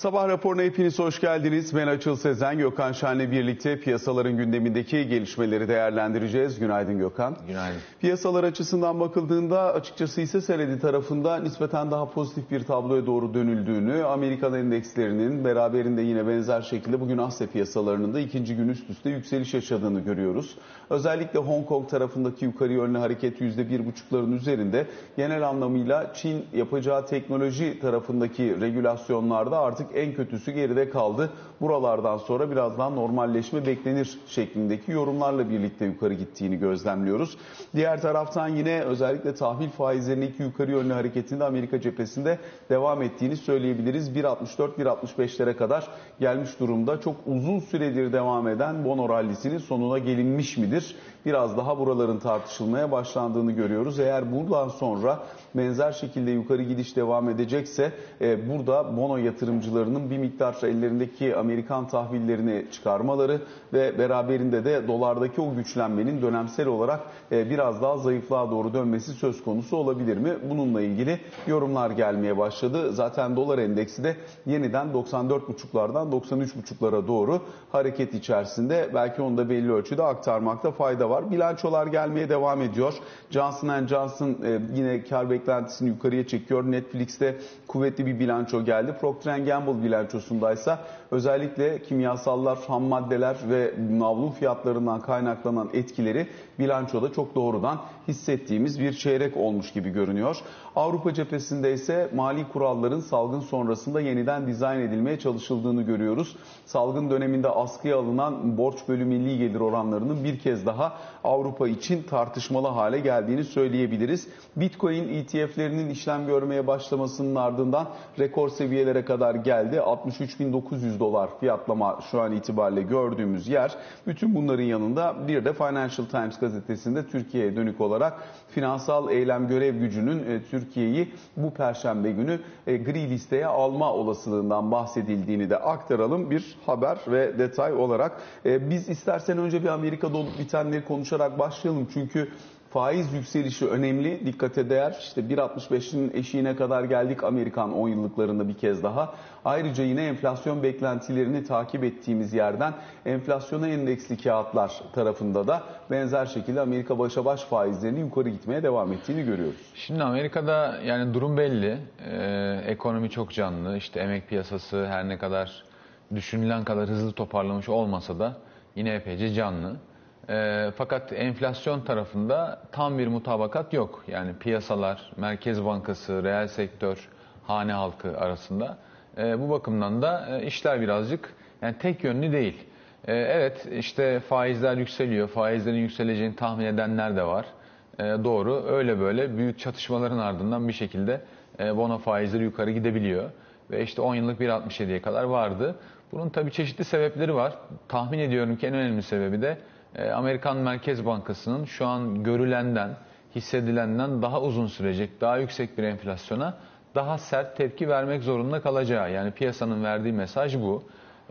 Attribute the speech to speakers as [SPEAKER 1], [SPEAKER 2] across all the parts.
[SPEAKER 1] Sabah raporuna hepiniz hoş geldiniz. Ben Açıl Sezen, Gökhan Şen'le birlikte piyasaların gündemindeki gelişmeleri değerlendireceğiz. Günaydın Gökhan.
[SPEAKER 2] Günaydın.
[SPEAKER 1] Piyasalar açısından bakıldığında açıkçası ise senedi tarafında nispeten daha pozitif bir tabloya doğru dönüldüğünü, Amerikan endekslerinin beraberinde yine benzer şekilde bugün Asya piyasalarının da ikinci gün üst üste yükseliş yaşadığını görüyoruz. Özellikle Hong Kong tarafındaki yukarı yönlü hareket %1,5'ların üzerinde genel anlamıyla Çin yapacağı teknoloji tarafındaki regülasyonlarda artık en kötüsü geride kaldı. Buralardan sonra birazdan normalleşme beklenir şeklindeki yorumlarla birlikte yukarı gittiğini gözlemliyoruz. Diğer taraftan yine özellikle tahvil faizlerindeki yukarı yönlü hareketinde Amerika cephesinde devam ettiğini söyleyebiliriz. 1.64-1.65'lere kadar gelmiş durumda. Çok uzun süredir devam eden bono rallisinin sonuna gelinmiş midir? Biraz daha buraların tartışılmaya başlandığını görüyoruz. Eğer buradan sonra benzer şekilde yukarı gidiş devam edecekse e, burada bono yatırımcılarının bir miktar ellerindeki Amerikan tahvillerini çıkarmaları ve beraberinde de dolardaki o güçlenmenin dönemsel olarak e, biraz daha zayıflığa doğru dönmesi söz konusu olabilir mi? Bununla ilgili yorumlar gelmeye başladı. Zaten dolar endeksi de yeniden 94,5'lardan 93,5'lara doğru hareket içerisinde. Belki onu da belli ölçüde aktarmakta fayda var. Bilançolar gelmeye devam ediyor. Johnson Johnson e, yine kar beklentisini yukarıya çekiyor. Netflix'te kuvvetli bir bilanço geldi. Procter Gamble bilançosundaysa özellikle kimyasallar, ham maddeler ve navlun fiyatlarından kaynaklanan etkileri bilançoda çok doğrudan hissettiğimiz bir çeyrek olmuş gibi görünüyor. Avrupa cephesinde ise mali kuralların salgın sonrasında yeniden dizayn edilmeye çalışıldığını görüyoruz. Salgın döneminde askıya alınan borç bölü milli gelir oranlarının bir kez daha Avrupa için tartışmalı hale geldiğini söyleyebiliriz. Bitcoin ETF'lerinin işlem görmeye başlamasının ardından rekor seviyelere kadar geldi. 63.900 dolar fiyatlama şu an itibariyle gördüğümüz yer. Bütün bunların yanında bir de Financial Times gazetesinde Türkiye'ye dönük olarak finansal eylem görev gücünün e, Türkiye'yi bu perşembe günü e, gri listeye alma olasılığından bahsedildiğini de aktaralım bir haber ve detay olarak. E, biz istersen önce bir Amerika'da olup bitenleri konuşarak başlayalım. Çünkü faiz yükselişi önemli, dikkate değer. İşte 1.65'in eşiğine kadar geldik Amerikan 10 yıllıklarında bir kez daha. Ayrıca yine enflasyon beklentilerini takip ettiğimiz yerden enflasyona endeksli kağıtlar tarafında da benzer şekilde Amerika başa baş faizlerinin yukarı gitmeye devam ettiğini görüyoruz.
[SPEAKER 2] Şimdi Amerika'da yani durum belli. Ee, ekonomi çok canlı. İşte emek piyasası her ne kadar düşünülen kadar hızlı toparlamış olmasa da yine epeyce canlı. E, fakat enflasyon tarafında tam bir mutabakat yok. Yani piyasalar, Merkez Bankası, reel sektör, hane halkı arasında. E, bu bakımdan da e, işler birazcık yani tek yönlü değil. E, evet işte faizler yükseliyor. Faizlerin yükseleceğini tahmin edenler de var. E, doğru öyle böyle büyük çatışmaların ardından bir şekilde e, bono faizleri yukarı gidebiliyor. Ve işte 10 yıllık 1.67'ye kadar vardı. Bunun tabii çeşitli sebepleri var. Tahmin ediyorum ki en önemli sebebi de Amerikan Merkez Bankası'nın şu an görülenden, hissedilenden daha uzun sürecek, daha yüksek bir enflasyona daha sert tepki vermek zorunda kalacağı. Yani piyasanın verdiği mesaj bu.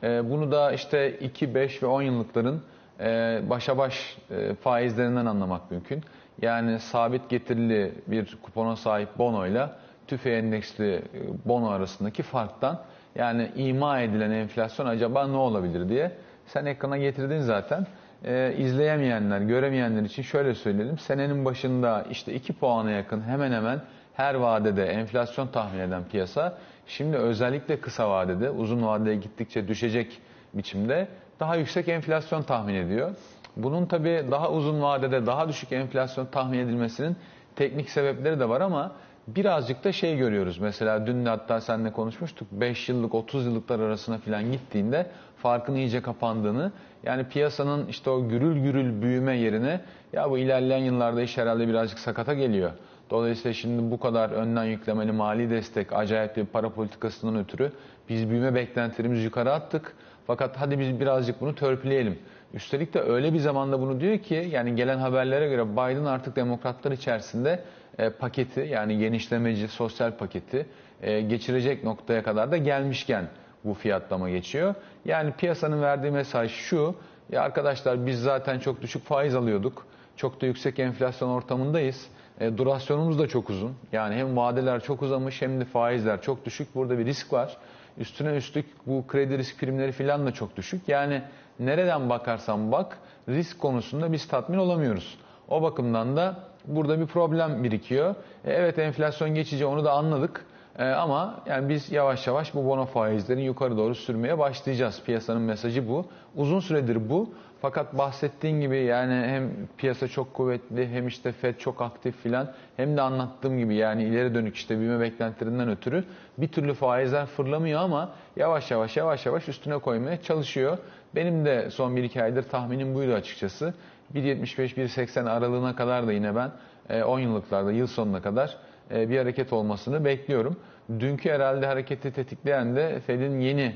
[SPEAKER 2] E, bunu da işte 2, 5 ve 10 yıllıkların e, başa baş faizlerinden anlamak mümkün. Yani sabit getirili bir kupona sahip bonoyla tüfe endeksli bono arasındaki farktan yani ima edilen enflasyon acaba ne olabilir diye sen ekrana getirdin zaten e, izleyemeyenler, göremeyenler için şöyle söyleyelim. Senenin başında işte 2 puana yakın hemen hemen her vadede enflasyon tahmin eden piyasa şimdi özellikle kısa vadede uzun vadeye gittikçe düşecek biçimde daha yüksek enflasyon tahmin ediyor. Bunun tabi daha uzun vadede daha düşük enflasyon tahmin edilmesinin teknik sebepleri de var ama birazcık da şey görüyoruz. Mesela dün de hatta seninle konuşmuştuk. 5 yıllık 30 yıllıklar arasına falan gittiğinde farkın iyice kapandığını yani piyasanın işte o gürül gürül büyüme yerine ya bu ilerleyen yıllarda iş herhalde birazcık sakata geliyor. Dolayısıyla şimdi bu kadar önden yüklemeli mali destek, acayip bir para politikasından ötürü biz büyüme beklentilerimizi yukarı attık. Fakat hadi biz birazcık bunu törpüleyelim. Üstelik de öyle bir zamanda bunu diyor ki yani gelen haberlere göre Biden artık demokratlar içerisinde e, paketi yani genişlemeci sosyal paketi e, geçirecek noktaya kadar da gelmişken bu fiyatlama geçiyor. Yani piyasanın verdiği mesaj şu. Ya arkadaşlar biz zaten çok düşük faiz alıyorduk. Çok da yüksek enflasyon ortamındayız. E, durasyonumuz da çok uzun. Yani hem vadeler çok uzamış hem de faizler çok düşük. Burada bir risk var. Üstüne üstlük bu kredi risk primleri falan da çok düşük. Yani nereden bakarsan bak risk konusunda biz tatmin olamıyoruz. O bakımdan da burada bir problem birikiyor. E, evet enflasyon geçici onu da anladık. E, ama yani biz yavaş yavaş bu bono faizlerini yukarı doğru sürmeye başlayacağız. Piyasanın mesajı bu. Uzun süredir bu. Fakat bahsettiğin gibi yani hem piyasa çok kuvvetli hem işte FED çok aktif filan hem de anlattığım gibi yani ileri dönük işte büyüme beklentilerinden ötürü bir türlü faizler fırlamıyor ama yavaş yavaş yavaş yavaş üstüne koymaya çalışıyor. Benim de son 1-2 aydır tahminim buydu açıkçası. 1.75-1.80 aralığına kadar da yine ben 10 yıllıklarda yıl sonuna kadar bir hareket olmasını bekliyorum. Dünkü herhalde hareketi tetikleyen de Fed'in yeni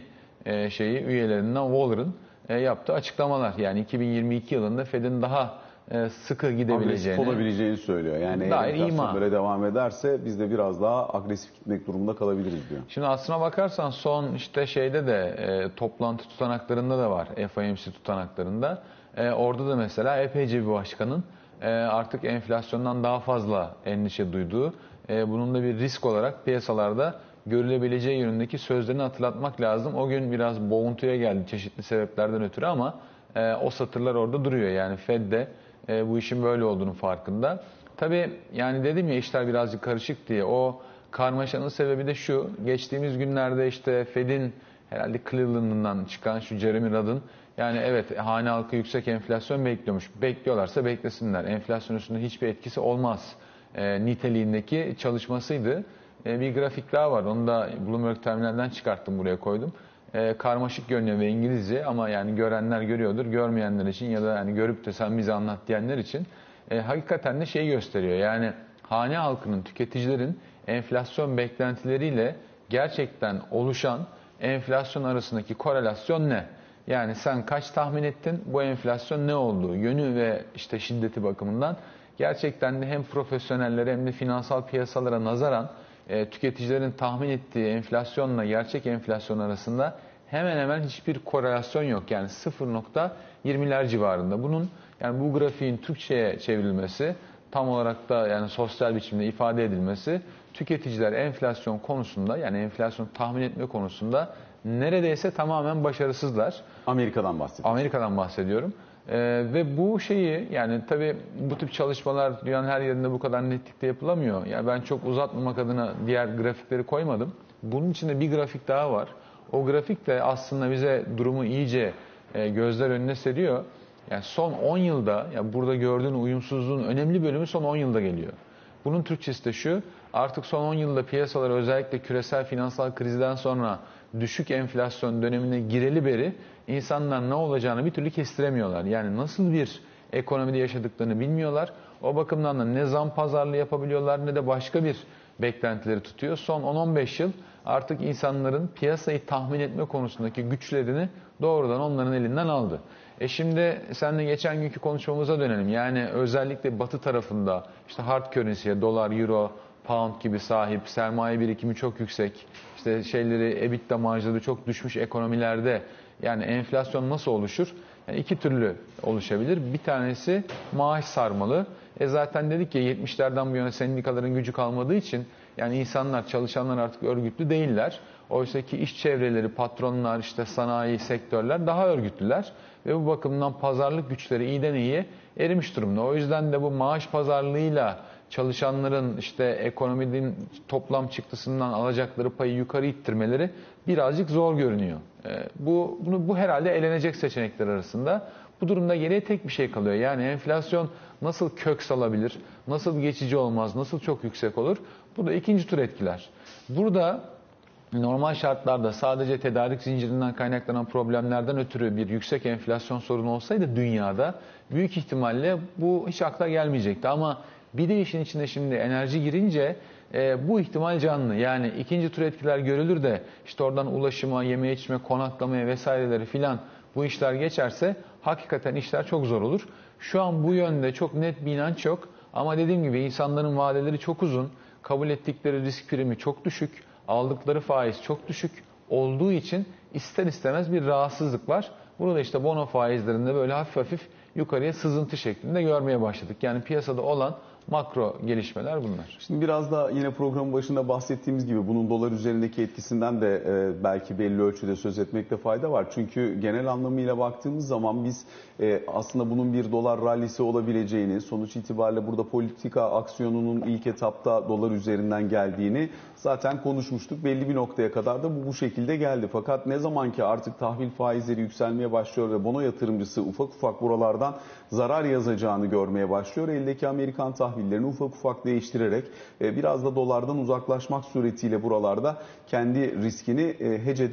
[SPEAKER 2] şeyi üyelerinden Waller'ın yaptığı açıklamalar. Yani 2022 yılında Fed'in daha sıkı gidebileceğini,
[SPEAKER 1] agresif olabileceğini söylüyor. Yani
[SPEAKER 2] dair
[SPEAKER 1] enflasyon
[SPEAKER 2] ima.
[SPEAKER 1] böyle devam ederse biz de biraz daha agresif gitmek durumunda kalabiliriz diyor.
[SPEAKER 2] Şimdi aslına bakarsan son işte şeyde de e, toplantı tutanaklarında da var. FOMC tutanaklarında. E, orada da mesela epeyce bir başkanın e, artık enflasyondan daha fazla endişe duyduğu, e, bunun da bir risk olarak piyasalarda görülebileceği yönündeki sözlerini hatırlatmak lazım. O gün biraz boğuntuya geldi çeşitli sebeplerden ötürü ama e, o satırlar orada duruyor. Yani Fed de e, bu işin böyle olduğunu farkında. Tabii yani dedim ya işler birazcık karışık diye. O karmaşanın sebebi de şu. Geçtiğimiz günlerde işte Fed'in herhalde Cleveland'ından çıkan şu Jeremy Rudd'ın yani evet hane halkı yüksek enflasyon bekliyormuş. Bekliyorlarsa beklesinler. Enflasyon üstünde hiçbir etkisi olmaz. E, niteliğindeki çalışmasıydı. E, bir grafik daha var. Onu da Bloomberg terminalden çıkarttım buraya koydum. E, karmaşık görünüyor ve İngilizce ama yani görenler görüyordur. Görmeyenler için ya da yani görüp de sen bize anlat diyenler için e, hakikaten de şey gösteriyor. Yani hane halkının, tüketicilerin enflasyon beklentileriyle gerçekten oluşan enflasyon arasındaki korelasyon ne? Yani sen kaç tahmin ettin? Bu enflasyon ne olduğu yönü ve işte şiddeti bakımından gerçekten de hem profesyonellere hem de finansal piyasalara nazaran e, tüketicilerin tahmin ettiği enflasyonla gerçek enflasyon arasında hemen hemen hiçbir korelasyon yok. Yani 0.20'ler civarında. Bunun yani bu grafiğin Türkçe'ye çevrilmesi tam olarak da yani sosyal biçimde ifade edilmesi tüketiciler enflasyon konusunda yani enflasyon tahmin etme konusunda neredeyse tamamen başarısızlar.
[SPEAKER 1] Amerika'dan bahsediyor.
[SPEAKER 2] Amerika'dan bahsediyorum. Ee, ve bu şeyi yani tabii bu tip çalışmalar dünyanın her yerinde bu kadar netlikte yapılamıyor. Yani ben çok uzatmamak adına diğer grafikleri koymadım. Bunun içinde bir grafik daha var. O grafik de aslında bize durumu iyice e, gözler önüne seriyor. Yani son 10 yılda yani burada gördüğün uyumsuzluğun önemli bölümü son 10 yılda geliyor. Bunun Türkçesi de şu. Artık son 10 yılda piyasalar özellikle küresel finansal krizden sonra düşük enflasyon dönemine gireli beri insanlar ne olacağını bir türlü kestiremiyorlar. Yani nasıl bir ekonomide yaşadıklarını bilmiyorlar. O bakımdan da ne zam pazarlığı yapabiliyorlar ne de başka bir beklentileri tutuyor. Son 10-15 yıl artık insanların piyasayı tahmin etme konusundaki güçlerini doğrudan onların elinden aldı. E şimdi seninle geçen günkü konuşmamıza dönelim. Yani özellikle batı tarafında işte hard currency'ye dolar, euro, pound gibi sahip, sermaye birikimi çok yüksek, işte şeyleri EBITDA marjları çok düşmüş ekonomilerde yani enflasyon nasıl oluşur? Yani iki türlü oluşabilir. Bir tanesi maaş sarmalı. E zaten dedik ya 70'lerden bu yana sendikaların gücü kalmadığı için yani insanlar, çalışanlar artık örgütlü değiller. Oysa ki iş çevreleri, patronlar, işte sanayi, sektörler daha örgütlüler. Ve bu bakımdan pazarlık güçleri iyiden iyiye erimiş durumda. O yüzden de bu maaş pazarlığıyla çalışanların işte ekonominin toplam çıktısından alacakları payı yukarı ittirmeleri birazcık zor görünüyor. Bu, bunu, bu herhalde elenecek seçenekler arasında. Bu durumda geriye tek bir şey kalıyor. Yani enflasyon nasıl kök salabilir, nasıl geçici olmaz, nasıl çok yüksek olur? Bu da ikinci tur etkiler. Burada normal şartlarda sadece tedarik zincirinden kaynaklanan problemlerden ötürü bir yüksek enflasyon sorunu olsaydı dünyada büyük ihtimalle bu hiç akla gelmeyecekti. Ama bir de işin içinde şimdi enerji girince e, bu ihtimal canlı. Yani ikinci tur etkiler görülür de işte oradan ulaşıma, yeme içme, konaklamaya vesaireleri filan bu işler geçerse hakikaten işler çok zor olur. Şu an bu yönde çok net bir inanç yok. Ama dediğim gibi insanların vadeleri çok uzun. Kabul ettikleri risk primi çok düşük. Aldıkları faiz çok düşük olduğu için ister istemez bir rahatsızlık var. Bunu işte bono faizlerinde böyle hafif hafif yukarıya sızıntı şeklinde görmeye başladık. Yani piyasada olan makro gelişmeler bunlar.
[SPEAKER 1] Şimdi biraz da yine programın başında bahsettiğimiz gibi bunun dolar üzerindeki etkisinden de e, belki belli ölçüde söz etmekte fayda var. Çünkü genel anlamıyla baktığımız zaman biz e, aslında bunun bir dolar rallisi olabileceğini, sonuç itibariyle burada politika aksiyonunun ilk etapta dolar üzerinden geldiğini zaten konuşmuştuk. Belli bir noktaya kadar da bu bu şekilde geldi. Fakat ne zaman ki artık tahvil faizleri yükselmeye başlıyor ve bono yatırımcısı ufak ufak buralardan zarar yazacağını görmeye başlıyor. Eldeki Amerikan tahvillerini ufak ufak değiştirerek e, biraz da dolardan uzaklaşmak suretiyle buralarda kendi riskini e, hece.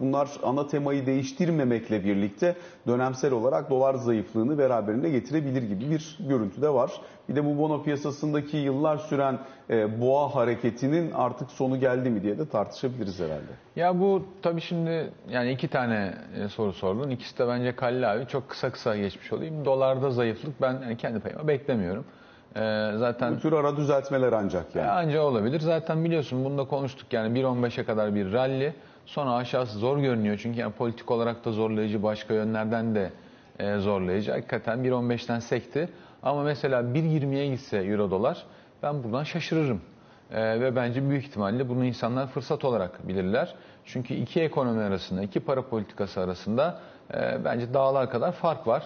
[SPEAKER 1] Bunlar ana temayı değiştirmemekle birlikte dönemsel olarak dolar zayıflığını beraberinde getirebilir gibi bir görüntü de var. Bir de bu bono piyasasındaki yıllar süren e, boğa hareketinin artık sonu geldi mi diye de tartışabiliriz herhalde.
[SPEAKER 2] Ya bu tabii şimdi yani iki tane e, soru sordun. İkisi de bence Kalli abi. Çok kısa kısa geçmiş olayım. Dolarda zayıflık ben kendi payıma beklemiyorum. Ee, zaten
[SPEAKER 1] Bu tür ara düzeltmeler ancak yani.
[SPEAKER 2] Anca olabilir. Zaten biliyorsun bunu da konuştuk yani 1.15'e kadar bir rally. Sonra aşağısı zor görünüyor. Çünkü yani politik olarak da zorlayıcı, başka yönlerden de e, zorlayıcı. Hakikaten 1.15'ten sekti. Ama mesela 1.20'ye gitse euro dolar ben buradan şaşırırım. E, ve bence büyük ihtimalle bunu insanlar fırsat olarak bilirler. Çünkü iki ekonomi arasında, iki para politikası arasında e, bence dağlar kadar fark var.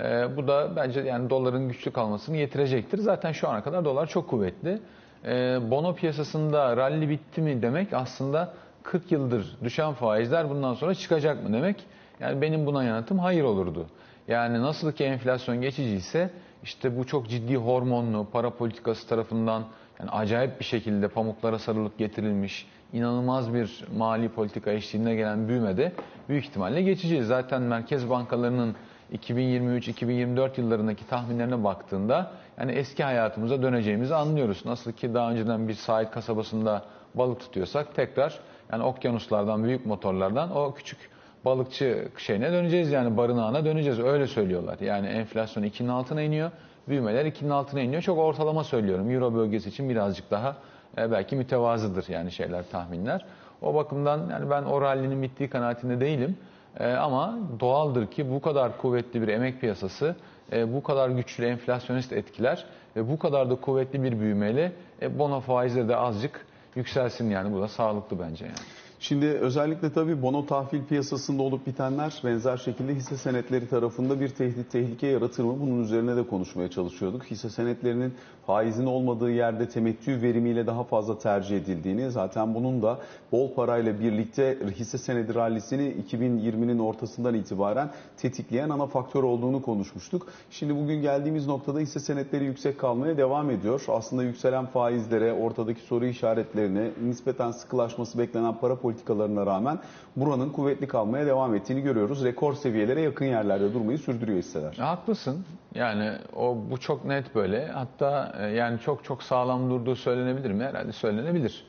[SPEAKER 2] E, bu da bence yani doların güçlü kalmasını getirecektir. Zaten şu ana kadar dolar çok kuvvetli. E, bono piyasasında rally bitti mi demek aslında 40 yıldır düşen faizler bundan sonra çıkacak mı demek. Yani benim buna yanıtım hayır olurdu. Yani nasıl ki enflasyon geçici ise işte bu çok ciddi hormonlu para politikası tarafından yani acayip bir şekilde pamuklara sarılıp getirilmiş inanılmaz bir mali politika eşliğinde gelen büyümede büyük ihtimalle geçici. Zaten merkez bankalarının 2023-2024 yıllarındaki tahminlerine baktığında yani eski hayatımıza döneceğimizi anlıyoruz. Nasıl ki daha önceden bir sahil kasabasında balık tutuyorsak tekrar yani okyanuslardan, büyük motorlardan o küçük balıkçı şeyine döneceğiz yani barınağına döneceğiz öyle söylüyorlar. Yani enflasyon 2'nin altına iniyor, büyümeler 2'nin altına iniyor. Çok ortalama söylüyorum. Euro bölgesi için birazcık daha e, belki mütevazıdır yani şeyler tahminler. O bakımdan yani ben o rallinin bittiği kanaatinde değilim. E, ama doğaldır ki bu kadar kuvvetli bir emek piyasası, e, bu kadar güçlü enflasyonist etkiler ve bu kadar da kuvvetli bir büyümeyle e, bono faizleri de azıcık yükselsin yani bu da sağlıklı bence yani.
[SPEAKER 1] Şimdi özellikle tabii bono tahvil piyasasında olup bitenler benzer şekilde hisse senetleri tarafında bir tehdit tehlike yaratır mı? Bunun üzerine de konuşmaya çalışıyorduk. Hisse senetlerinin faizin olmadığı yerde temettü verimiyle daha fazla tercih edildiğini zaten bunun da bol parayla birlikte hisse senedi rallisini 2020'nin ortasından itibaren tetikleyen ana faktör olduğunu konuşmuştuk. Şimdi bugün geldiğimiz noktada hisse senetleri yüksek kalmaya devam ediyor. Aslında yükselen faizlere, ortadaki soru işaretlerine, nispeten sıkılaşması beklenen para politikalarına rağmen buranın kuvvetli kalmaya devam ettiğini görüyoruz. Rekor seviyelere yakın yerlerde durmayı sürdürüyor hisseler.
[SPEAKER 2] Haklısın. Yani o bu çok net böyle. Hatta e, yani çok çok sağlam durduğu söylenebilir mi? Herhalde söylenebilir.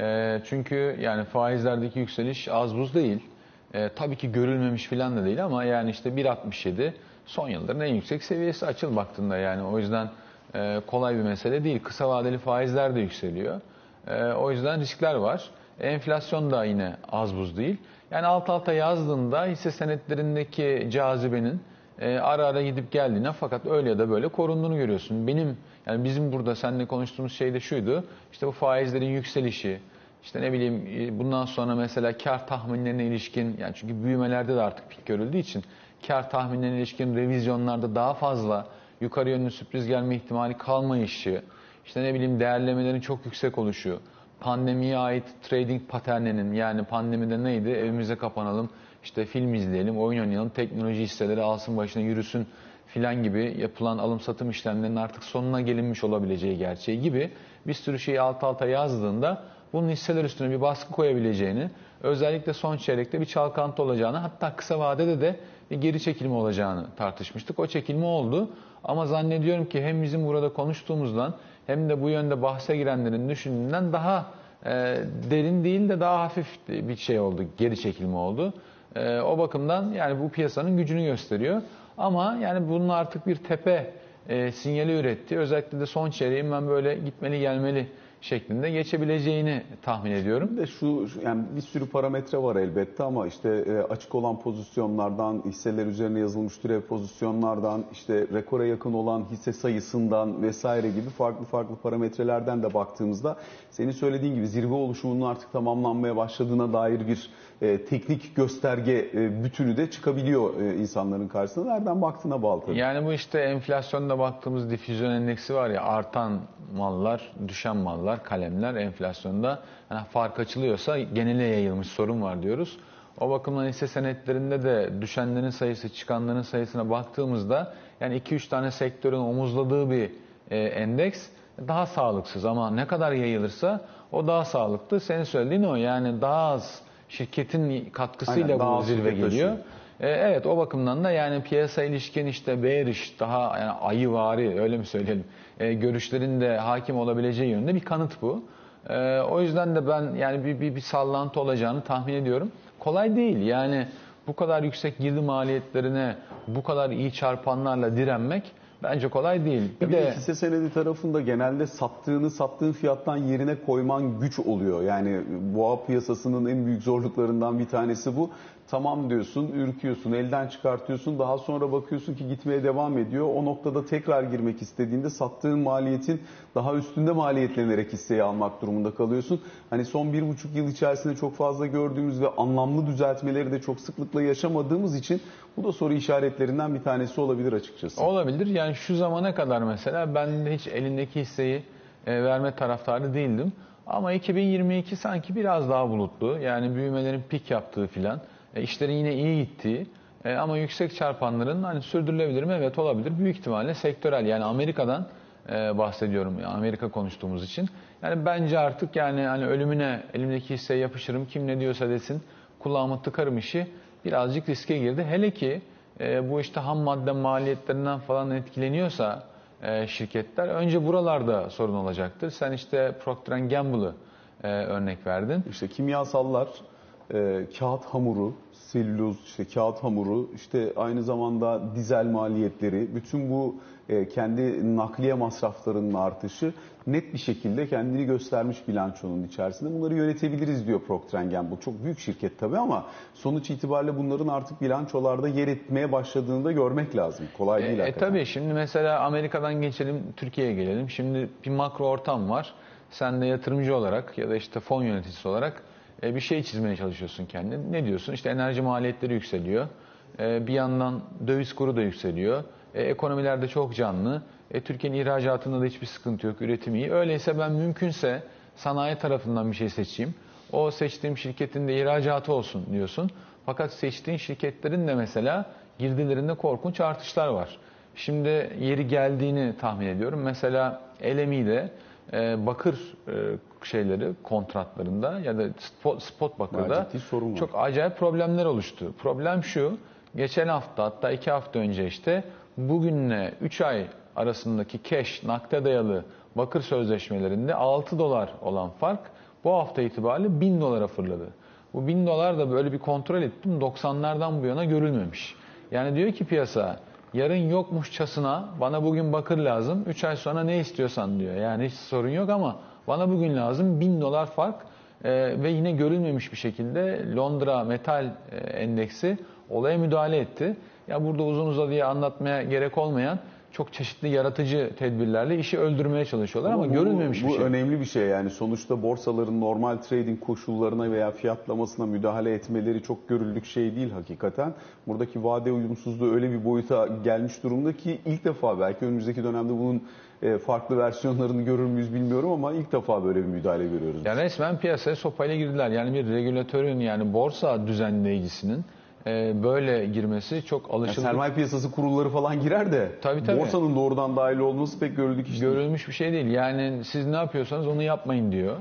[SPEAKER 2] E, çünkü yani faizlerdeki yükseliş az buz değil. E, tabii ki görülmemiş filan da değil ama yani işte 1.67 son yılların en yüksek seviyesi açıl baktığında yani o yüzden e, kolay bir mesele değil. Kısa vadeli faizler de yükseliyor. E, o yüzden riskler var. Enflasyon da yine az buz değil. Yani alt alta yazdığında hisse senetlerindeki cazibenin e, ara ara gidip geldiğine fakat öyle ya da böyle korunduğunu görüyorsun. Benim yani bizim burada seninle konuştuğumuz şey de şuydu. İşte bu faizlerin yükselişi, işte ne bileyim e, bundan sonra mesela kar tahminlerine ilişkin yani çünkü büyümelerde de artık pik görüldüğü için kar tahminlerine ilişkin revizyonlarda daha fazla yukarı yönlü sürpriz gelme ihtimali kalmayışı, işte ne bileyim değerlemelerin çok yüksek oluşu, pandemiye ait trading paterninin yani pandemide neydi? Evimize kapanalım, işte film izleyelim, oyun oynayalım, teknoloji hisseleri alsın başına yürüsün filan gibi yapılan alım satım işlemlerinin artık sonuna gelinmiş olabileceği gerçeği gibi bir sürü şeyi alt alta yazdığında bunun hisseler üstüne bir baskı koyabileceğini, özellikle son çeyrekte bir çalkantı olacağını, hatta kısa vadede de bir geri çekilme olacağını tartışmıştık. O çekilme oldu ama zannediyorum ki hem bizim burada konuştuğumuzdan hem de bu yönde bahse girenlerin düşündüğünden daha e, derin değil de daha hafif bir şey oldu, geri çekilme oldu. E, o bakımdan yani bu piyasanın gücünü gösteriyor. Ama yani bunun artık bir tepe e, sinyali üretti. Özellikle de son çeyreğin ben böyle gitmeli gelmeli şeklinde geçebileceğini tahmin ediyorum.
[SPEAKER 1] De şu yani bir sürü parametre var elbette ama işte e, açık olan pozisyonlardan, hisseler üzerine yazılmış türev pozisyonlardan, işte rekora yakın olan hisse sayısından vesaire gibi farklı farklı parametrelerden de baktığımızda senin söylediğin gibi zirve oluşumunun artık tamamlanmaya başladığına dair bir e, teknik gösterge e, bütünü de çıkabiliyor insanların karşısına. Nereden baktığına bağlı tabii.
[SPEAKER 2] Yani bu işte enflasyonda baktığımız difüzyon endeksi var ya artan mallar, düşen mallar, kalemler enflasyonda yani fark açılıyorsa genele yayılmış sorun var diyoruz. O bakımdan hisse senetlerinde de düşenlerin sayısı, çıkanların sayısına baktığımızda yani 2-3 tane sektörün omuzladığı bir e, endeks daha sağlıksız ama ne kadar yayılırsa o daha sağlıklı. Senin söylediğin o yani daha az şirketin katkısıyla
[SPEAKER 1] Aynen,
[SPEAKER 2] bu zirve geliyor.
[SPEAKER 1] taşıyor.
[SPEAKER 2] E, Evet o bakımdan da yani piyasa ilişkin işte bearish daha yani ayıvari öyle mi söyleyelim e, görüşlerin de hakim olabileceği yönde bir kanıt bu. E, o yüzden de ben yani bir, bir, bir sallantı olacağını tahmin ediyorum. Kolay değil yani bu kadar yüksek girdi maliyetlerine bu kadar iyi çarpanlarla direnmek bence kolay değil. Bir
[SPEAKER 1] Bir de
[SPEAKER 2] de
[SPEAKER 1] hisse senedi tarafında genelde sattığını sattığın fiyattan yerine koyman güç oluyor. Yani boğa piyasasının en büyük zorluklarından bir tanesi bu. Tamam diyorsun, ürküyorsun, elden çıkartıyorsun. Daha sonra bakıyorsun ki gitmeye devam ediyor. O noktada tekrar girmek istediğinde sattığın maliyetin daha üstünde maliyetlenerek hisseyi almak durumunda kalıyorsun. Hani son bir buçuk yıl içerisinde çok fazla gördüğümüz ve anlamlı düzeltmeleri de çok sıklıkla yaşamadığımız için bu da soru işaretlerinden bir tanesi olabilir açıkçası.
[SPEAKER 2] Olabilir. Yani şu zamana kadar mesela ben hiç elindeki hisseyi e, verme taraftarı değildim. Ama 2022 sanki biraz daha bulutlu. Yani büyümelerin pik yaptığı filan. E, işlerin yine iyi gittiği. E, ama yüksek çarpanların hani sürdürülebilir mi? Evet olabilir. Büyük ihtimalle sektörel. Yani Amerika'dan e, bahsediyorum. Yani Amerika konuştuğumuz için. Yani bence artık yani hani ölümüne elimdeki hisseye yapışırım. Kim ne diyorsa desin. Kulağımı tıkarım işi. Birazcık riske girdi. Hele ki e, bu işte ham madde maliyetlerinden falan etkileniyorsa şirketler önce buralarda sorun olacaktır. Sen işte Procter Gamble'ı örnek verdin.
[SPEAKER 1] İşte kimyasallar, e, kağıt hamuru, selüloz, işte kağıt hamuru, işte aynı zamanda dizel maliyetleri, bütün bu e, kendi nakliye masraflarının artışı net bir şekilde kendini göstermiş bilançonun içerisinde. Bunları yönetebiliriz diyor Procter Gamble. Çok büyük şirket tabii ama sonuç itibariyle bunların artık bilançolarda yer etmeye başladığını da görmek lazım. Kolay değil
[SPEAKER 2] E, e tabii şimdi mesela Amerika'dan geçelim Türkiye'ye gelelim. Şimdi bir makro ortam var. Sen de yatırımcı olarak ya da işte fon yöneticisi olarak e, bir şey çizmeye çalışıyorsun kendin. Ne diyorsun? İşte enerji maliyetleri yükseliyor. E, bir yandan döviz kuru da yükseliyor. E, ekonomiler de çok canlı. E, Türkiye'nin ihracatında da hiçbir sıkıntı yok. Üretim iyi. Öyleyse ben mümkünse sanayi tarafından bir şey seçeyim. O seçtiğim şirketin de ihracatı olsun diyorsun. Fakat seçtiğin şirketlerin de mesela girdilerinde korkunç artışlar var. Şimdi yeri geldiğini tahmin ediyorum. Mesela LME'de e, bakır şeyleri kontratlarında ya da spot, spot bakırda çok acayip problemler oluştu. Problem şu, geçen hafta hatta iki hafta önce işte bugünle 3 ay arasındaki cash, nakde dayalı bakır sözleşmelerinde 6 dolar olan fark bu hafta itibariyle 1000 dolara fırladı. Bu 1000 dolar da böyle bir kontrol ettim 90'lardan bu yana görülmemiş. Yani diyor ki piyasa yarın yokmuşçasına bana bugün bakır lazım 3 ay sonra ne istiyorsan diyor. Yani hiç sorun yok ama bana bugün lazım 1000 dolar fark ee, ve yine görülmemiş bir şekilde Londra Metal e, Endeksi olaya müdahale etti. Ya burada uzun uzadıya anlatmaya gerek olmayan çok çeşitli yaratıcı tedbirlerle işi öldürmeye çalışıyorlar ama,
[SPEAKER 1] bu-
[SPEAKER 2] görülmemiş
[SPEAKER 1] bu
[SPEAKER 2] bir şey.
[SPEAKER 1] önemli bir şey yani sonuçta borsaların normal trading koşullarına veya fiyatlamasına müdahale etmeleri çok görüldük şey değil hakikaten. Buradaki vade uyumsuzluğu öyle bir boyuta gelmiş durumda ki ilk defa belki önümüzdeki dönemde bunun e, farklı versiyonlarını görür müyüz bilmiyorum ama ilk defa böyle bir müdahale görüyoruz.
[SPEAKER 2] Yani resmen piyasaya sopayla girdiler. Yani bir regülatörün yani borsa düzenleyicisinin e, böyle girmesi çok
[SPEAKER 1] Yani
[SPEAKER 2] alışıldık.
[SPEAKER 1] sermaye piyasası kurulları falan girer de
[SPEAKER 2] Tabii, tabii.
[SPEAKER 1] borsanın doğrudan dahil olması pek görüldük iş değil.
[SPEAKER 2] Görülmüş bir şey değil. Yani siz ne yapıyorsanız onu yapmayın diyor.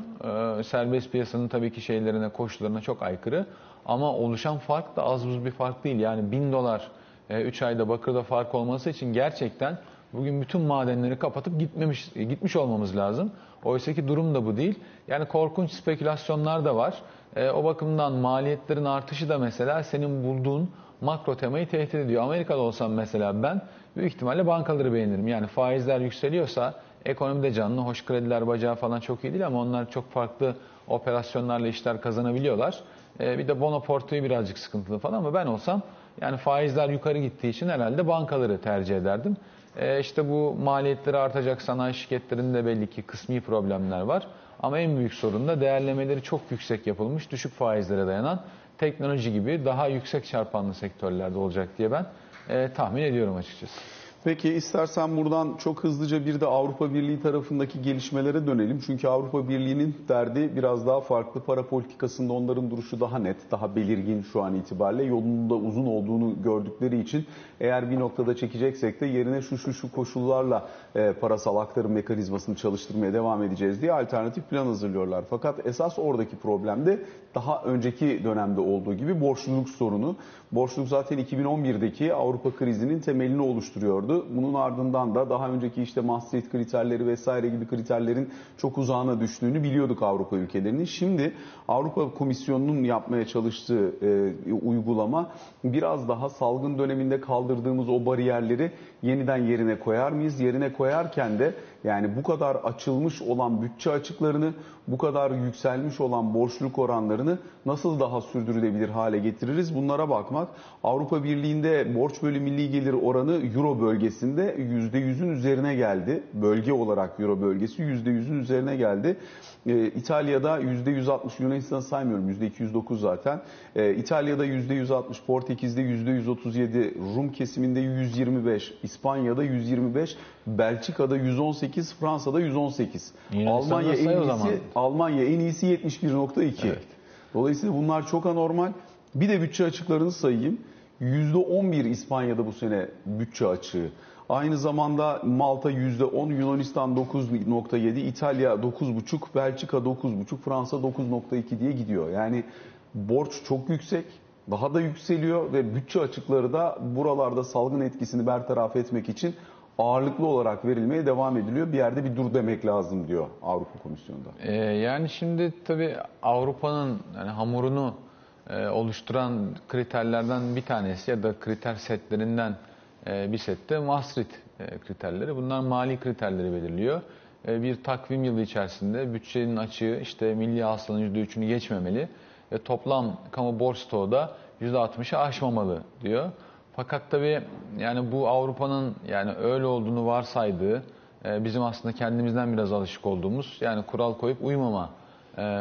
[SPEAKER 2] Ee, serbest piyasanın tabii ki şeylerine, koşullarına çok aykırı. Ama oluşan fark da az buz bir fark değil. Yani 1000 dolar 3 ayda bakırda fark olması için gerçekten bugün bütün madenleri kapatıp gitmemiş gitmiş olmamız lazım. Oysa ki durum da bu değil. Yani korkunç spekülasyonlar da var. Ee, o bakımdan maliyetlerin artışı da mesela senin bulduğun makro temayı tehdit ediyor. Amerika'da olsam mesela ben büyük ihtimalle bankaları beğenirim. Yani faizler yükseliyorsa Ekonomi de canlı. Hoş krediler bacağı falan çok iyi değil ama onlar çok farklı operasyonlarla işler kazanabiliyorlar. E, bir de bono portföyü birazcık sıkıntılı falan ama ben olsam yani faizler yukarı gittiği için herhalde bankaları tercih ederdim. E, işte bu maliyetleri artacak sanayi şirketlerinde belli ki kısmi problemler var. Ama en büyük sorun da değerlemeleri çok yüksek yapılmış, düşük faizlere dayanan teknoloji gibi daha yüksek çarpanlı sektörlerde olacak diye ben e, tahmin ediyorum açıkçası.
[SPEAKER 1] Peki istersen buradan çok hızlıca bir de Avrupa Birliği tarafındaki gelişmelere dönelim. Çünkü Avrupa Birliği'nin derdi biraz daha farklı. Para politikasında onların duruşu daha net, daha belirgin şu an itibariyle. Yolunun da uzun olduğunu gördükleri için eğer bir noktada çekeceksek de yerine şu şu şu koşullarla e, parasal aktarım mekanizmasını çalıştırmaya devam edeceğiz diye alternatif plan hazırlıyorlar. Fakat esas oradaki problem de daha önceki dönemde olduğu gibi borçluluk sorunu. Borçluluk zaten 2011'deki Avrupa krizinin temelini oluşturuyordu. Bunun ardından da daha önceki işte Maastricht kriterleri vesaire gibi kriterlerin çok uzağına düştüğünü biliyorduk Avrupa ülkelerinin. Şimdi Avrupa Komisyonu'nun yapmaya çalıştığı e, uygulama biraz daha salgın döneminde kaldırdığımız o bariyerleri yeniden yerine koyar mıyız? Yerine koyarken de yani bu kadar açılmış olan bütçe açıklarını, bu kadar yükselmiş olan borçluluk oranlarını nasıl daha sürdürülebilir hale getiririz? Bunlara bakmak. Avrupa Birliği'nde borç bölü milli gelir oranı Euro bölgesinde %100'ün üzerine geldi. Bölge olarak Euro bölgesi %100'ün üzerine geldi. Ee, İtalya'da %160, Yunanistan'ı saymıyorum %209 zaten. Ee, İtalya'da %160, Portekiz'de %137, Rum kesiminde 125, İspanya'da 125, Belçika'da 118, Fransa'da 118. Almanya en iyisi Almanya en iyisi 71.2. Evet. Dolayısıyla bunlar çok anormal. Bir de bütçe açıklarını sayayım. %11 İspanya'da bu sene bütçe açığı. Aynı zamanda Malta %10, Yunanistan 9.7, İtalya 9.5, Belçika 9.5, Fransa 9.2 diye gidiyor. Yani borç çok yüksek, daha da yükseliyor ve bütçe açıkları da buralarda salgın etkisini bertaraf etmek için ağırlıklı olarak verilmeye devam ediliyor. Bir yerde bir dur demek lazım diyor Avrupa Komisyonu'nda.
[SPEAKER 2] Ee, yani şimdi tabii Avrupa'nın yani hamurunu e, oluşturan kriterlerden bir tanesi ya da kriter setlerinden e, bir sette Maastricht e, kriterleri. Bunlar mali kriterleri belirliyor. E, bir takvim yılı içerisinde bütçenin açığı işte milli hasılanın %3'ünü geçmemeli ve toplam kamu borç stoğu da %60'ı aşmamalı diyor. Fakat tabii yani bu Avrupa'nın yani öyle olduğunu varsaydığı bizim aslında kendimizden biraz alışık olduğumuz yani kural koyup uymama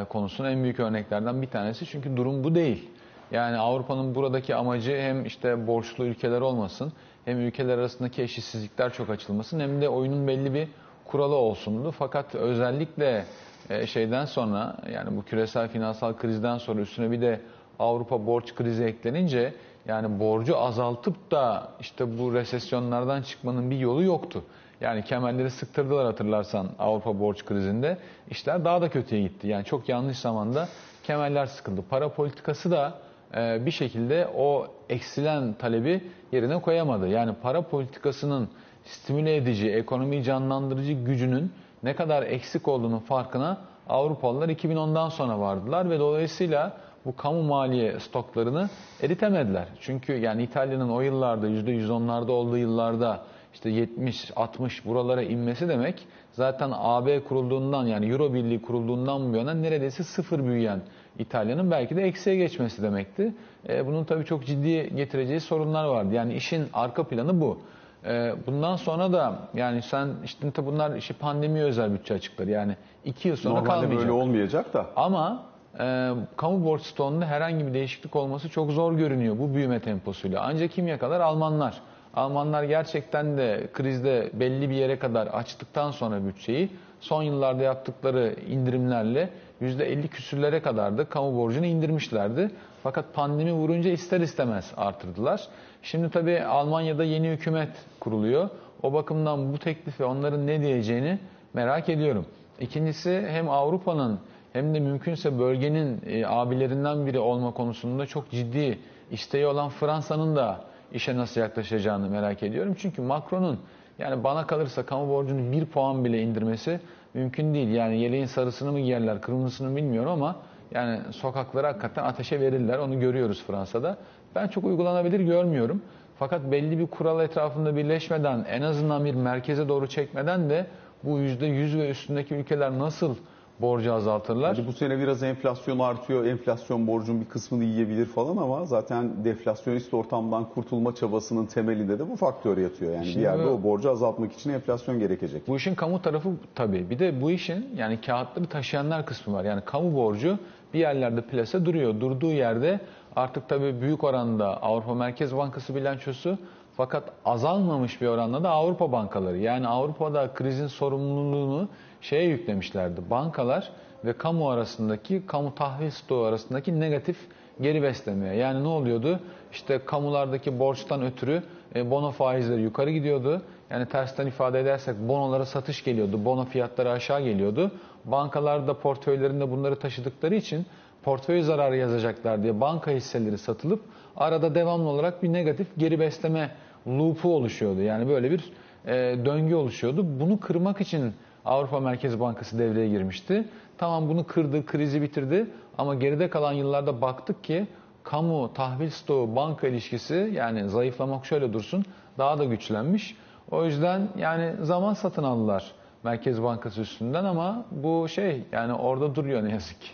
[SPEAKER 2] konusunun en büyük örneklerden bir tanesi. Çünkü durum bu değil. Yani Avrupa'nın buradaki amacı hem işte borçlu ülkeler olmasın hem ülkeler arasındaki eşitsizlikler çok açılmasın hem de oyunun belli bir kuralı olsundu. Fakat özellikle e, şeyden sonra yani bu küresel finansal krizden sonra üstüne bir de Avrupa borç krizi eklenince yani borcu azaltıp da işte bu resesyonlardan çıkmanın bir yolu yoktu. Yani kemerleri sıktırdılar hatırlarsan Avrupa borç krizinde. işler daha da kötüye gitti. Yani çok yanlış zamanda kemerler sıkıldı. Para politikası da e, bir şekilde o eksilen talebi yerine koyamadı. Yani para politikasının stimüle edici, ekonomiyi canlandırıcı gücünün ne kadar eksik olduğunun farkına Avrupalılar 2010'dan sonra vardılar ve dolayısıyla bu kamu maliye stoklarını eritemediler. Çünkü yani İtalya'nın o yıllarda %110'larda olduğu yıllarda işte 70, 60 buralara inmesi demek zaten AB kurulduğundan yani Euro Birliği kurulduğundan bu yana neredeyse sıfır büyüyen İtalya'nın belki de eksiye geçmesi demekti. E, bunun tabii çok ciddi getireceği sorunlar vardı. Yani işin arka planı bu. E, bundan sonra da yani sen işte bunlar işi pandemi özel bütçe açıkları. Yani iki yıl sonra
[SPEAKER 1] Normalde
[SPEAKER 2] kalmayacak.
[SPEAKER 1] böyle olmayacak da.
[SPEAKER 2] Ama e, kamu borç stoğunda herhangi bir değişiklik olması çok zor görünüyor bu büyüme temposuyla. Ancak kim yakalar? Almanlar. Almanlar gerçekten de krizde belli bir yere kadar açtıktan sonra bütçeyi son yıllarda yaptıkları indirimlerle %50 küsürlere kadar da kamu borcunu indirmişlerdi. Fakat pandemi vurunca ister istemez artırdılar. Şimdi tabii Almanya'da yeni hükümet kuruluyor. O bakımdan bu teklife onların ne diyeceğini merak ediyorum. İkincisi hem Avrupa'nın hem de mümkünse bölgenin e, abilerinden biri olma konusunda çok ciddi isteği olan Fransa'nın da işe nasıl yaklaşacağını merak ediyorum. Çünkü Macron'un yani bana kalırsa kamu borcunu bir puan bile indirmesi mümkün değil. Yani yeleğin sarısını mı giyerler, kırmızısını bilmiyorum ama yani sokaklara hakikaten ateşe verirler. Onu görüyoruz Fransa'da. Ben çok uygulanabilir görmüyorum. Fakat belli bir kural etrafında birleşmeden en azından bir merkeze doğru çekmeden de bu %100 ve üstündeki ülkeler nasıl borcu azaltırlar?
[SPEAKER 1] Hadi bu sene biraz enflasyon artıyor. Enflasyon borcun bir kısmını yiyebilir falan ama zaten deflasyonist ortamdan kurtulma çabasının temelinde de bu faktör yatıyor. Yani
[SPEAKER 2] Şimdi
[SPEAKER 1] bir yerde o borcu azaltmak için enflasyon gerekecek.
[SPEAKER 2] Bu işin kamu tarafı tabii. Bir de bu işin yani kağıtları taşıyanlar kısmı var. Yani kamu borcu bir yerlerde plase duruyor. Durduğu yerde artık tabii büyük oranda Avrupa Merkez Bankası bilançosu fakat azalmamış bir oranda da Avrupa bankaları. Yani Avrupa'da krizin sorumluluğunu şeye yüklemişlerdi. Bankalar ve kamu arasındaki, kamu tahvil stoğu arasındaki negatif geri beslemeye. Yani ne oluyordu? İşte kamulardaki borçtan ötürü e, bono faizleri yukarı gidiyordu. Yani tersten ifade edersek bonolara satış geliyordu. Bono fiyatları aşağı geliyordu. Bankalar da portföylerinde bunları taşıdıkları için portföy zararı yazacaklar diye banka hisseleri satılıp arada devamlı olarak bir negatif geri besleme loop'u oluşuyordu. Yani böyle bir e, döngü oluşuyordu. Bunu kırmak için Avrupa Merkez Bankası devreye girmişti. Tamam bunu kırdı, krizi bitirdi ama geride kalan yıllarda baktık ki kamu, tahvil stoğu, banka ilişkisi yani zayıflamak şöyle dursun daha da güçlenmiş. O yüzden yani zaman satın aldılar Merkez Bankası üstünden ama bu şey yani orada duruyor ne yazık ki.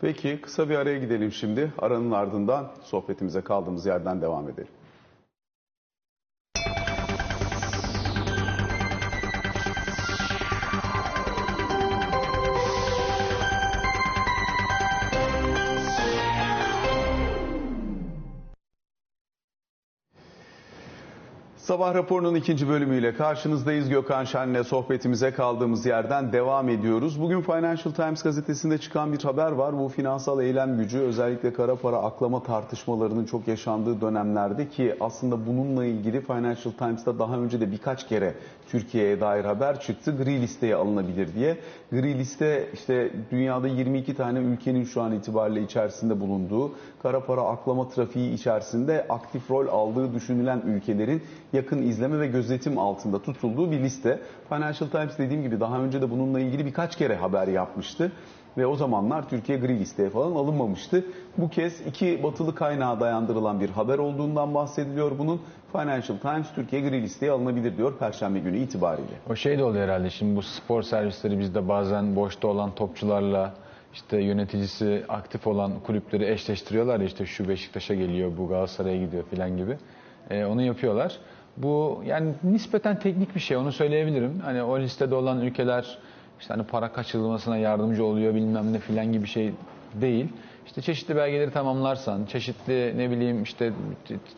[SPEAKER 1] Peki kısa bir araya gidelim şimdi. Aranın ardından sohbetimize kaldığımız yerden devam edelim. Sabah raporunun ikinci bölümüyle karşınızdayız. Gökhan Şen'le sohbetimize kaldığımız yerden devam ediyoruz. Bugün Financial Times gazetesinde çıkan bir haber var. Bu finansal eylem gücü özellikle kara para aklama tartışmalarının çok yaşandığı dönemlerde ki aslında bununla ilgili Financial Times'ta daha önce de birkaç kere Türkiye'ye dair haber çıktı. Gri listeye alınabilir diye. Gri liste işte dünyada 22 tane ülkenin şu an itibariyle içerisinde bulunduğu kara para aklama trafiği içerisinde aktif rol aldığı düşünülen ülkelerin yakın izleme ve gözetim altında tutulduğu bir liste. Financial Times dediğim gibi daha önce de bununla ilgili birkaç kere haber yapmıştı. Ve o zamanlar Türkiye gri listeye falan alınmamıştı. Bu kez iki batılı kaynağa dayandırılan bir haber olduğundan bahsediliyor bunun. Financial Times Türkiye gri listeye alınabilir diyor Perşembe günü itibariyle.
[SPEAKER 2] O şey de oluyor herhalde şimdi bu spor servisleri bizde bazen boşta olan topçularla işte yöneticisi aktif olan kulüpleri eşleştiriyorlar işte şu Beşiktaş'a geliyor bu Galatasaray'a gidiyor filan gibi. Ee, onu yapıyorlar. Bu yani nispeten teknik bir şey onu söyleyebilirim. Hani o listede olan ülkeler işte hani para kaçırılmasına yardımcı oluyor bilmem ne filan gibi şey değil. İşte çeşitli belgeleri tamamlarsan, çeşitli ne bileyim işte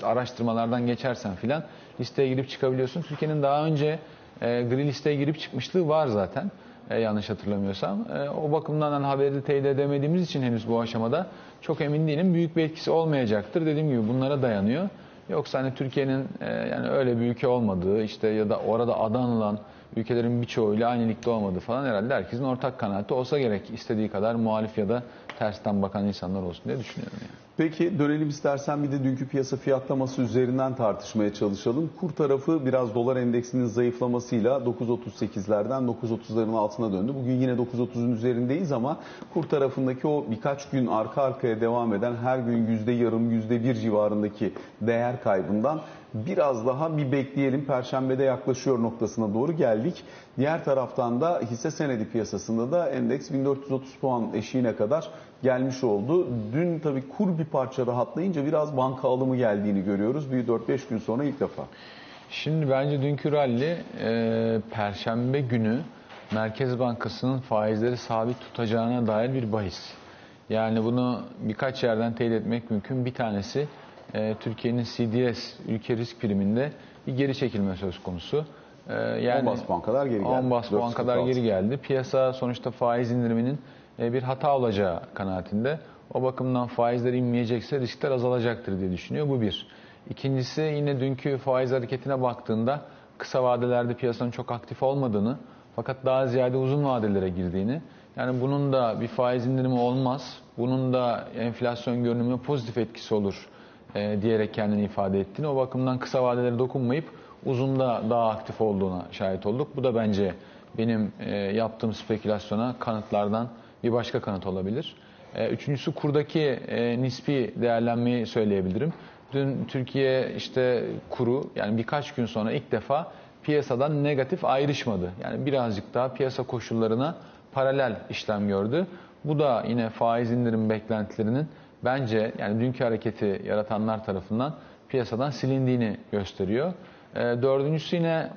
[SPEAKER 2] araştırmalardan geçersen filan listeye girip çıkabiliyorsun. Türkiye'nin daha önce e, gri listeye girip çıkmışlığı var zaten. E, yanlış hatırlamıyorsam. E, o bakımdan hani haberi teyit edemediğimiz için henüz bu aşamada çok emin değilim. Büyük bir etkisi olmayacaktır. Dediğim gibi bunlara dayanıyor. Yoksa hani Türkiye'nin e, yani öyle bir ülke olmadığı işte ya da orada adı anılan ülkelerin birçoğuyla aynı ligde olmadığı falan herhalde herkesin ortak kanaati olsa gerek. istediği kadar muhalif ya da tersten bakan insanlar olsun diye düşünüyorum yani.
[SPEAKER 1] Peki dönelim istersen bir de dünkü piyasa fiyatlaması üzerinden tartışmaya çalışalım. Kur tarafı biraz dolar endeksinin zayıflamasıyla 9.38'lerden 9.30'ların altına döndü. Bugün yine 9.30'un üzerindeyiz ama kur tarafındaki o birkaç gün arka arkaya devam eden her gün yüzde yarım, yüzde bir civarındaki değer kaybından biraz daha bir bekleyelim. Perşembede yaklaşıyor noktasına doğru geldik. Diğer taraftan da hisse senedi piyasasında da endeks 1430 puan eşiğine kadar gelmiş oldu. Dün tabii kur bir parça rahatlayınca biraz banka alımı geldiğini görüyoruz. Bir 4-5 gün sonra ilk defa.
[SPEAKER 2] Şimdi bence dünkü rally e, Perşembe günü Merkez Bankası'nın faizleri sabit tutacağına dair bir bahis. Yani bunu birkaç yerden teyit etmek mümkün. Bir tanesi e, Türkiye'nin CDS ülke risk priminde bir geri çekilme söz konusu. E, yani
[SPEAKER 1] 10 bas puan kadar geri geldi.
[SPEAKER 2] 10 bas
[SPEAKER 1] 4.06.
[SPEAKER 2] geri geldi. Piyasa sonuçta faiz indiriminin bir hata olacağı kanaatinde. O bakımdan faizler inmeyecekse riskler azalacaktır diye düşünüyor. Bu bir. İkincisi yine dünkü faiz hareketine baktığında kısa vadelerde piyasanın çok aktif olmadığını fakat daha ziyade uzun vadelere girdiğini yani bunun da bir faiz indirimi olmaz. Bunun da enflasyon görünümüne pozitif etkisi olur e, diyerek kendini ifade ettiğini. O bakımdan kısa vadelere dokunmayıp uzunda daha aktif olduğuna şahit olduk. Bu da bence benim e, yaptığım spekülasyona kanıtlardan bir başka kanıt olabilir. E, üçüncüsü kurdaki e, nispi değerlenmeyi söyleyebilirim. Dün Türkiye işte kuru yani birkaç gün sonra ilk defa piyasadan negatif ayrışmadı. Yani birazcık daha piyasa koşullarına paralel işlem gördü. Bu da yine faiz indirim beklentilerinin bence yani dünkü hareketi yaratanlar tarafından piyasadan silindiğini gösteriyor. E, dördüncüsü yine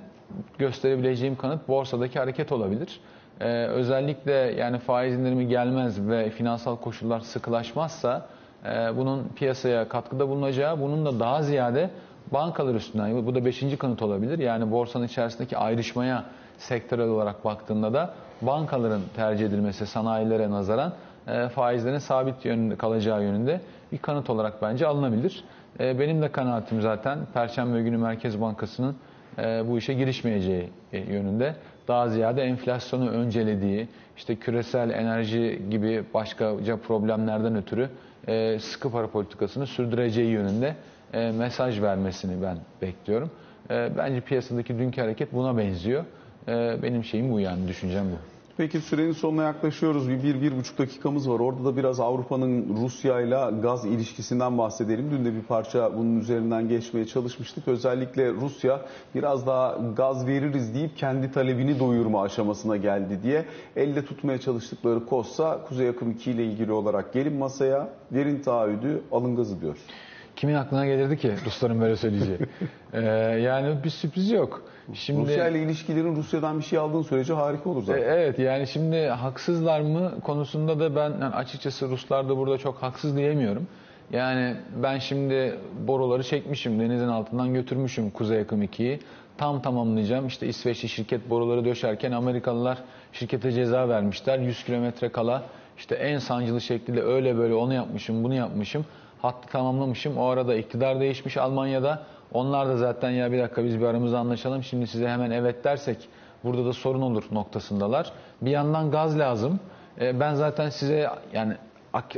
[SPEAKER 2] gösterebileceğim kanıt borsadaki hareket olabilir. Ee, özellikle yani faiz indirimi gelmez ve finansal koşullar sıkılaşmazsa e, bunun piyasaya katkıda bulunacağı, bunun da daha ziyade bankalar üstünden, bu da beşinci kanıt olabilir. Yani borsanın içerisindeki ayrışmaya sektörel olarak baktığında da bankaların tercih edilmesi sanayilere nazaran e, faizlerin sabit yönünde kalacağı yönünde bir kanıt olarak bence alınabilir. E, benim de kanaatim zaten Perşembe günü Merkez Bankası'nın e, bu işe girişmeyeceği e, yönünde. Daha ziyade enflasyonu öncelediği, işte küresel enerji gibi başkaca problemlerden ötürü e, sıkı para politikasını sürdüreceği yönünde e, mesaj vermesini ben bekliyorum. E, bence piyasadaki dünkü hareket buna benziyor. Benim şeyim bu yani, düşüncem bu.
[SPEAKER 1] Peki sürenin sonuna yaklaşıyoruz. Bir, bir, bir buçuk dakikamız var. Orada da biraz Avrupa'nın Rusya ile gaz ilişkisinden bahsedelim. Dün de bir parça bunun üzerinden geçmeye çalışmıştık. Özellikle Rusya biraz daha gaz veririz deyip kendi talebini doyurma aşamasına geldi diye elde tutmaya çalıştıkları kossa Kuzey Akım 2 ile ilgili olarak gelin masaya verin taahhüdü alın gazı diyor.
[SPEAKER 2] Kimin aklına gelirdi ki Rusların böyle söyleyeceği? ee, yani bir sürpriz yok.
[SPEAKER 1] Şimdi Rusya ile ilişkilerin Rusya'dan bir şey aldığın sürece harika olur zaten.
[SPEAKER 2] Evet yani şimdi haksızlar mı konusunda da ben yani açıkçası Ruslar da burada çok haksız diyemiyorum. Yani ben şimdi boruları çekmişim, denizin altından götürmüşüm Kuzey Akım 2'yi. Tam tamamlayacağım. İşte İsveçli şirket boruları döşerken Amerikalılar şirkete ceza vermişler. 100 kilometre kala işte en sancılı şekilde öyle böyle onu yapmışım, bunu yapmışım. Hattı tamamlamışım. O arada iktidar değişmiş Almanya'da. Onlar da zaten ya bir dakika biz bir aramızda anlaşalım. Şimdi size hemen evet dersek burada da sorun olur noktasındalar. Bir yandan gaz lazım. E, ben zaten size yani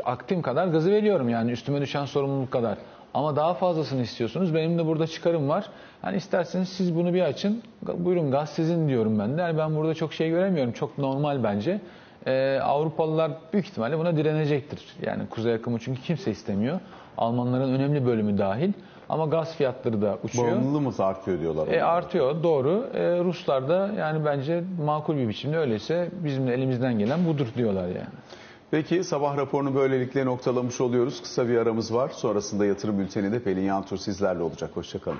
[SPEAKER 2] aktim kadar gazı veriyorum yani üstüme düşen sorumluluk kadar. Ama daha fazlasını istiyorsunuz. Benim de burada çıkarım var. Hani isterseniz siz bunu bir açın. Buyurun gaz sizin diyorum ben de. Yani ben burada çok şey göremiyorum. Çok normal bence. Ee, Avrupalılar büyük ihtimalle buna direnecektir. Yani kuzey akımı çünkü kimse istemiyor. Almanların önemli bölümü dahil. Ama gaz fiyatları da uçuyor.
[SPEAKER 1] Bağımlılığımız artıyor diyorlar.
[SPEAKER 2] E, artıyor doğru. E, Ruslar da yani bence makul bir biçimde öyleyse bizim de elimizden gelen budur diyorlar yani.
[SPEAKER 1] Peki sabah raporunu böylelikle noktalamış oluyoruz. Kısa bir aramız var. Sonrasında yatırım bülteni de Pelin Yantur sizlerle olacak. Hoşçakalın.